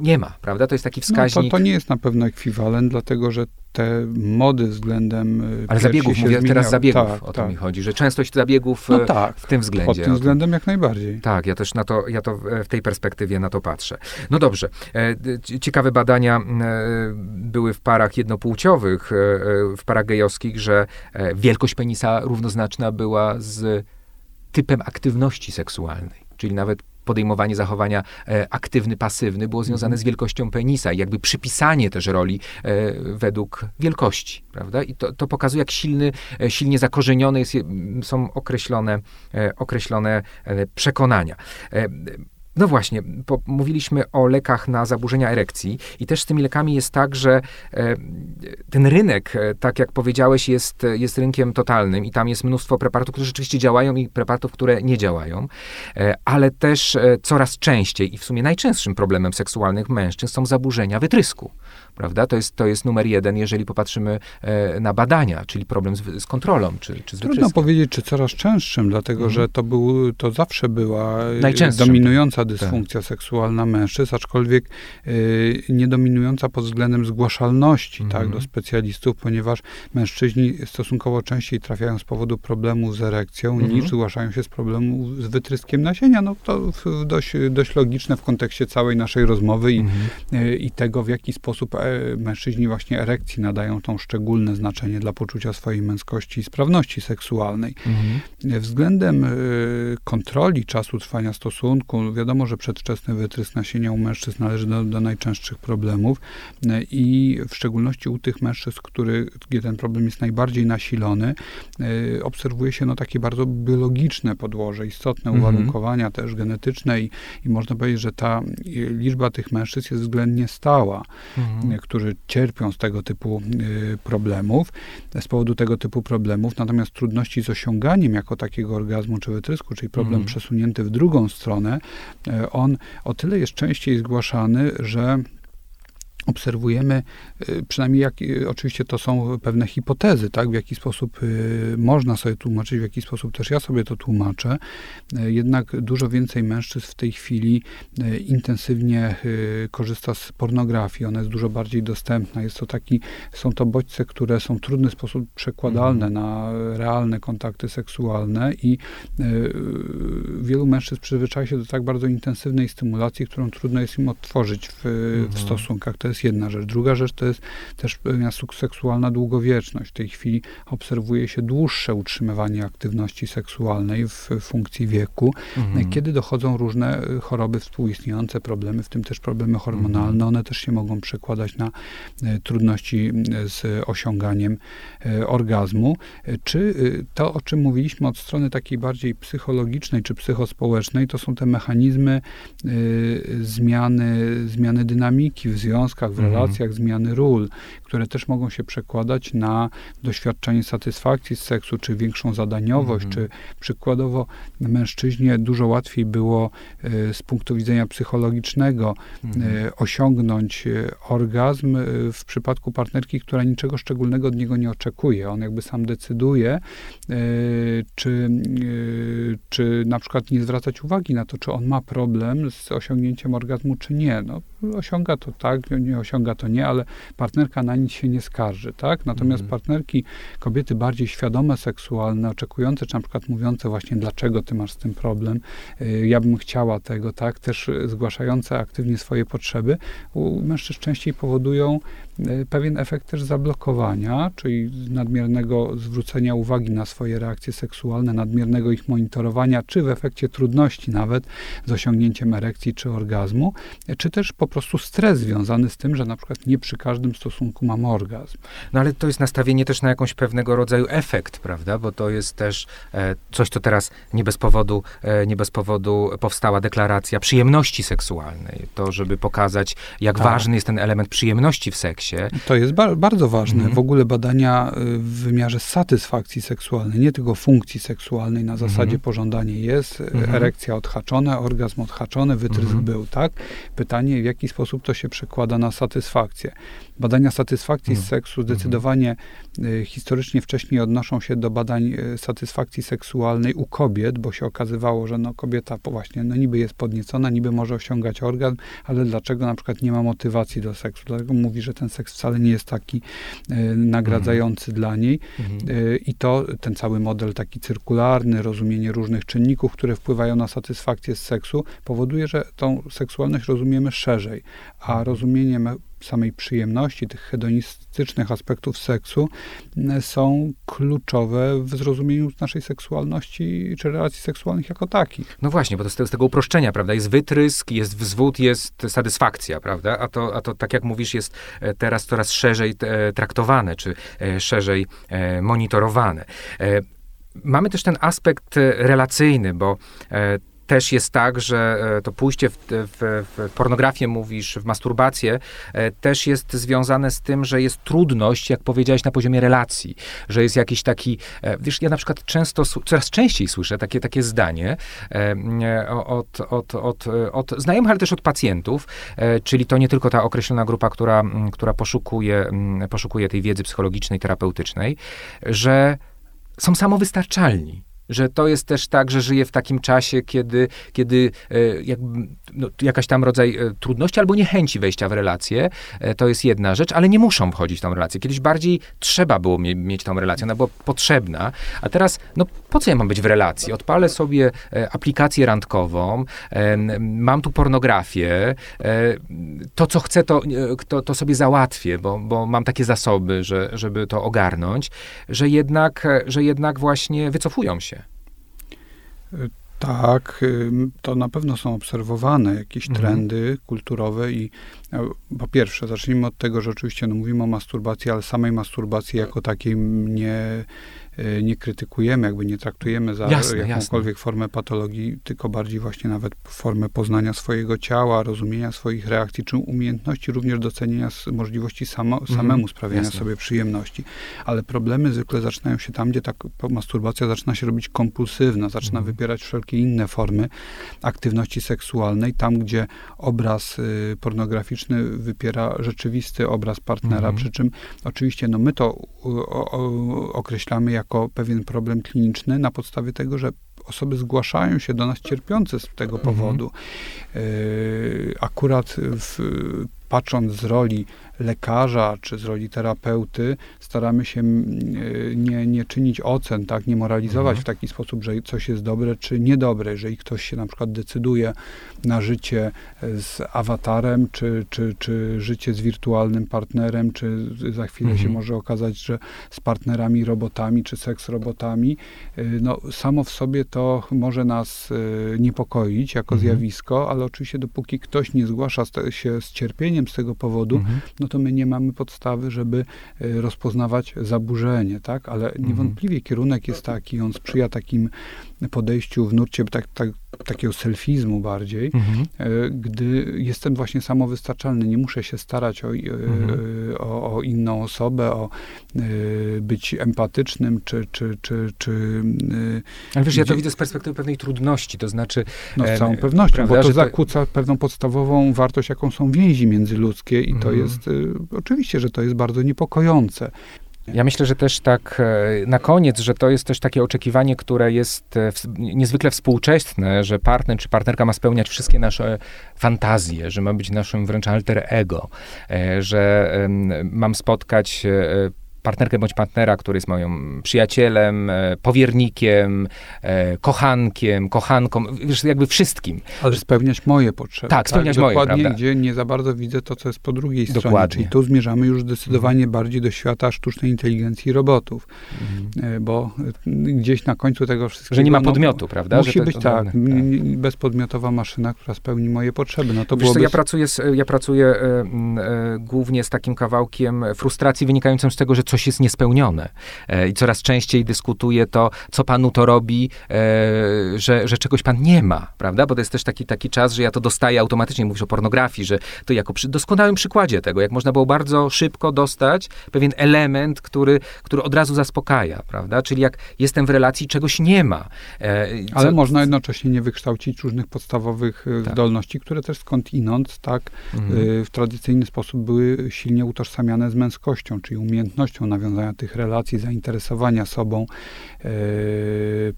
nie ma, prawda? To jest taki wskaźnik. No to, to nie jest na pewno ekwiwalent, dlatego że te mody względem e, Ale zabiegów, mówię zmieniały. teraz zabiegów, tak, o to tak. mi chodzi, że częstość zabiegów no tak, w tym względzie. Pod tym względem jak najbardziej. Tak, ja też na to, ja to w tej perspektywie na to patrzę. No dobrze, ciekawe badania były w parach jednopłciowych, w parach gejowskich, że wielkość penisa równoznaczna była z typem aktywności seksualnej. Czyli nawet podejmowanie zachowania e, aktywny, pasywny było związane mhm. z wielkością penisa i jakby przypisanie też roli e, według wielkości, prawda? I to, to pokazuje, jak silny, e, silnie zakorzenione jest, są określone, określone przekonania. No właśnie, mówiliśmy o lekach na zaburzenia erekcji i też z tymi lekami jest tak, że e, ten rynek, e, tak jak powiedziałeś, jest, jest rynkiem totalnym i tam jest mnóstwo preparatów, które rzeczywiście działają i preparatów, które nie działają, e, ale też coraz częściej i w sumie najczęstszym problemem seksualnych mężczyzn są zaburzenia wytrysku prawda? To jest, to jest numer jeden, jeżeli popatrzymy e, na badania, czyli problem z, z kontrolą, czy, czy z Trudno powiedzieć, czy coraz częstszym, dlatego, mhm. że to, był, to zawsze była e, dominująca tak. dysfunkcja tak. seksualna mężczyzn, aczkolwiek y, nie dominująca pod względem zgłaszalności, tak, mhm. do specjalistów, ponieważ mężczyźni stosunkowo częściej trafiają z powodu problemu z erekcją, mhm. niż zgłaszają się z problemu z wytryskiem nasienia. No to dość, dość logiczne w kontekście całej naszej rozmowy i, i tego, w jaki sposób mężczyźni właśnie erekcji nadają tą szczególne znaczenie dla poczucia swojej męskości i sprawności seksualnej. Mhm. Względem e, kontroli czasu trwania stosunku, wiadomo, że przedwczesny wytrysk nasienia u mężczyzn należy do, do najczęstszych problemów e, i w szczególności u tych mężczyzn, który, gdzie ten problem jest najbardziej nasilony, e, obserwuje się no, takie bardzo biologiczne podłoże, istotne mhm. uwarunkowania też genetyczne i, i można powiedzieć, że ta liczba tych mężczyzn jest względnie stała. Mhm którzy cierpią z tego typu y, problemów, z powodu tego typu problemów, natomiast trudności z osiąganiem jako takiego orgazmu czy wytrysku, czyli problem mhm. przesunięty w drugą stronę, y, on o tyle jest częściej zgłaszany, że obserwujemy, y, przynajmniej jak, y, oczywiście to są pewne hipotezy, tak, w jaki sposób y, można sobie tłumaczyć, w jaki sposób też ja sobie to tłumaczę. Jednak dużo więcej mężczyzn w tej chwili intensywnie korzysta z pornografii. Ona jest dużo bardziej dostępna. Jest to taki, są to bodźce, które są w trudny sposób przekładalne mhm. na realne kontakty seksualne i wielu mężczyzn przyzwyczaja się do tak bardzo intensywnej stymulacji, którą trudno jest im odtworzyć w, mhm. w stosunkach. To jest jest jedna rzecz. Druga rzecz to jest też pewna seksualna długowieczność. W tej chwili obserwuje się dłuższe utrzymywanie aktywności seksualnej w funkcji wieku, mhm. kiedy dochodzą różne e, choroby współistniejące, problemy, w tym też problemy hormonalne. Mhm. One też się mogą przekładać na e, trudności z osiąganiem orgazmu. Czy to, o czym mówiliśmy od strony takiej bardziej psychologicznej czy psychospołecznej, to są te mechanizmy zmiany, zmiany dynamiki w związkach, w mhm. relacjach, zmiany ról, które też mogą się przekładać na doświadczenie satysfakcji z seksu, czy większą zadaniowość, mhm. czy przykładowo mężczyźnie dużo łatwiej było y, z punktu widzenia psychologicznego y, osiągnąć y, orgazm w przypadku partnerki, która niczego szczególnego od niego nie oczekuje. On jakby sam decyduje, czy, czy na przykład nie zwracać uwagi na to, czy on ma problem z osiągnięciem orgazmu, czy nie. No, osiąga to tak, nie osiąga to nie, ale partnerka na nic się nie skarży, tak? Natomiast mm. partnerki, kobiety bardziej świadome seksualne, oczekujące, czy na przykład mówiące właśnie, dlaczego ty masz z tym problem, y, ja bym chciała tego, tak? Też zgłaszające aktywnie swoje potrzeby, u mężczyzn częściej powodują y, pewien efekt też zablokowania, czyli nadmiernego zwrócenia uwagi na swoje reakcje seksualne, nadmiernego ich monitorowania, czy w efekcie trudności nawet z osiągnięciem erekcji czy orgazmu, czy też po prostu stres związany z tym, że na przykład nie przy każdym stosunku mam orgazm. No ale to jest nastawienie też na jakąś pewnego rodzaju efekt, prawda? Bo to jest też e, coś, co teraz nie bez powodu, e, nie bez powodu powstała deklaracja przyjemności seksualnej. To, żeby pokazać, jak tak. ważny jest ten element przyjemności w seksie. To jest ba bardzo ważne. Mhm. W ogóle badania y, w wymiarze satysfakcji seksualnej, nie tylko funkcji seksualnej na zasadzie mhm. pożądanie jest, mhm. erekcja odhaczona, orgazm odhaczony, wytrysk mhm. był, tak? Pytanie, w jaki sposób to się przekłada na satysfakcję. Badania satysfakcji z mhm. seksu mhm. zdecydowanie y, historycznie wcześniej odnoszą się do badań y, satysfakcji seksualnej u kobiet, bo się okazywało, że no, kobieta właśnie no, niby jest podniecona, niby może osiągać orgazm, ale dlaczego na przykład nie ma motywacji do seksu? Dlatego mówi, że ten seks wcale nie jest taki y, nagradzający mhm. dla niej. Y, I to ten cały model taki cyrkularny, rozumienie różnych czynników, które wpływają na satysfakcję z seksu, powoduje, że tą seksualność rozumiemy szerzej, a rozumienie samej przyjemności, tych hedonistycznych aspektów seksu są kluczowe w zrozumieniu naszej seksualności czy relacji seksualnych jako takich. No właśnie, bo z, z tego uproszczenia, prawda? Jest wytrysk, jest wzwód, jest satysfakcja, prawda? A to, a to tak jak mówisz, jest e, teraz coraz szerzej e, traktowane, czy e, szerzej monitorowane. Mamy też ten aspekt relacyjny, bo też jest tak, że e, to pójście w, w, w, pornografię, mówisz, w masturbację, e, też jest związane z tym, że jest trudność, jak powiedziałeś, na poziomie relacji, że jest jakiś taki, e, wiesz, ja na przykład często, coraz częściej słyszę takie, takie zdanie od, od, od, od znajomych, ale też od pacjentów, czyli to nie tylko ta określona grupa, która, która poszukuje, poszukuje tej wiedzy psychologicznej, terapeutycznej, że są samowystarczalni że to jest też tak, że żyje w takim czasie, kiedy, kiedy e, jakby, no, jakaś tam rodzaj e, trudności albo niechęci wejścia w relację, e, to jest jedna rzecz, ale nie muszą wchodzić w tą relację. Kiedyś bardziej trzeba było mie mieć tą relację, ona była potrzebna, a teraz, no po co ja mam być w relacji? Odpalę sobie aplikację randkową, mam tu pornografię, to co chcę, to, to, to sobie załatwię, bo, bo mam takie zasoby, że, żeby to ogarnąć, że jednak, że jednak właśnie wycofują się. Tak, to na pewno są obserwowane jakieś mhm. trendy kulturowe i e, po pierwsze, zacznijmy od tego, że oczywiście no, mówimy o masturbacji, ale samej masturbacji jako takiej nie, nie krytykujemy, jakby nie traktujemy za jasne, jakąkolwiek jasne. formę patologii, tylko bardziej właśnie nawet formę poznania swojego ciała, rozumienia swoich reakcji, czy umiejętności również docenienia możliwości samo, mhm, samemu sprawiania jasne. sobie przyjemności. Ale problemy zwykle zaczynają się tam, gdzie ta masturbacja zaczyna się robić kompulsywna, zaczyna mhm. wybierać wszelkie inne formy aktywności seksualnej, tam gdzie obraz y, pornograficzny wypiera rzeczywisty obraz partnera, mhm. przy czym oczywiście no, my to o, o, określamy jako pewien problem kliniczny na podstawie tego, że osoby zgłaszają się do nas cierpiące z tego mhm. powodu. Y, akurat w, patrząc z roli lekarza czy z roli terapeuty staramy się nie, nie czynić ocen, tak, nie moralizować mhm. w taki sposób, że coś jest dobre czy niedobre. Jeżeli ktoś się na przykład decyduje na życie z awatarem, czy, czy, czy życie z wirtualnym partnerem, czy za chwilę mhm. się może okazać, że z partnerami robotami, czy seks robotami, y, no samo w sobie to może nas niepokoić jako mhm. zjawisko, ale oczywiście dopóki ktoś nie zgłasza się z cierpieniem z tego powodu, mhm. no to my nie mamy podstawy, żeby e, rozpoznawać zaburzenie, tak? Ale mhm. niewątpliwie kierunek jest taki, on sprzyja takim podejściu w nurcie tak, tak, takiego selfizmu bardziej, mhm. E, gdy jestem właśnie samowystarczalny, nie muszę się starać o, e, mhm. o, o, inną osobę, o być empatycznym, czy, czy, czy, czy Ale wiesz, gdzie... ja to widzę z perspektywy pewnej trudności, to znaczy... No z całą pewnością, prawda, bo to zakłóca to... pewną podstawową wartość, jaką są więzi międzyludzkie i mhm. to jest oczywiście, że to jest bardzo niepokojące. Ja myślę, że też tak e, na koniec, że to jest też takie oczekiwanie, które jest e, niezwykle współczesne, że partner czy partnerka ma spełniać wszystkie nasze fantazje, że ma być naszym wręcz alter ego, e, że mam spotkać partnerkę bądź partnera, który jest moim przyjacielem, e, powiernikiem, e, kochankiem, kochanką, wiesz, jakby wszystkim. Ale spełniać moje potrzeby. Tak, spełniać tak? moje, Dokładnie, prawda? gdzie nie za bardzo widzę to, co jest po drugiej Dokładnie. stronie. Czyli tu zmierzamy już zdecydowanie mhm. bardziej do świata sztucznej inteligencji robotów. Mhm. Bo gdzieś na końcu tego wszystkiego... Że nie ma no, podmiotu, no, prawda? Musi być tak, tak, bezpodmiotowa maszyna, która spełni moje potrzeby. No to Wiesz co, ja pracuję, z, ja pracuję e, e, głównie z takim kawałkiem frustracji wynikającym z tego, że coś jest niespełnione. E, I coraz częściej dyskutuję to, co panu to robi, e, że, że czegoś pan nie ma, prawda? Bo to jest też taki, taki czas, że ja to dostaję automatycznie. Mówisz o pornografii, że to jako przy doskonałym przykładzie tego, jak można było bardzo szybko dostać pewien element, który, który od razu zaspokaja, prawda? Czyli jak jestem w relacji, czegoś nie ma. E, co... Ale można jednocześnie nie wykształcić różnych podstawowych tak. zdolności, które też skądinąd, tak, mhm. w tradycyjny sposób były silnie utożsamiane z męskością, czyli umiejętnością nawiązania tych relacji, zainteresowania sobą e,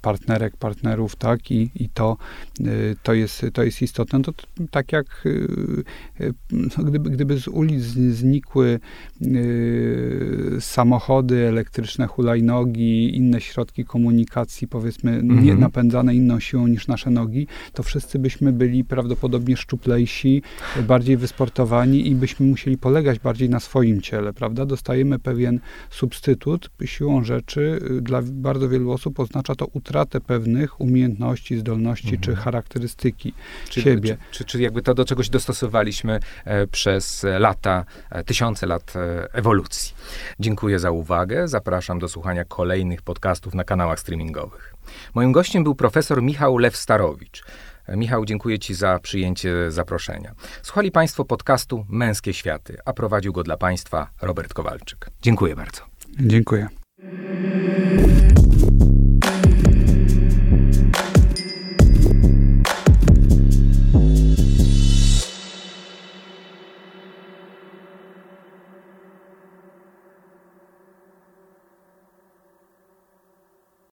partnerek, partnerów, tak, i, i to, e, to, jest, to jest istotne. To, tak jak e, no, gdyby, gdyby z ulic znikły samochody elektryczne, hulajnogi, inne środki komunikacji, powiedzmy, mhm. nie napędzane inną siłą niż nasze nogi, to wszyscy byśmy byli prawdopodobnie szczuplejsi, bardziej wysportowani i byśmy musieli polegać bardziej na swoim ciele, prawda? Dostajemy pewien substytut siłą rzeczy y, dla bardzo wielu osób oznacza to utratę pewnych umiejętności, zdolności mhm. czy charakterystyki czy, siebie. Czy, czy, czy, jakby to do czegoś dostosowaliśmy e, przez lata, e, tysiące lat e, ewolucji. Dziękuję za uwagę. Zapraszam do słuchania kolejnych podcastów na kanałach streamingowych. Moim gościem był profesor Michał Lew-Starowicz. Michał, dziękuję Ci za przyjęcie zaproszenia. Słuchali Państwo podcastu Męskie Światy, a prowadził go dla Państwa Robert Kowalczyk. Dziękuję bardzo. Dziękuję.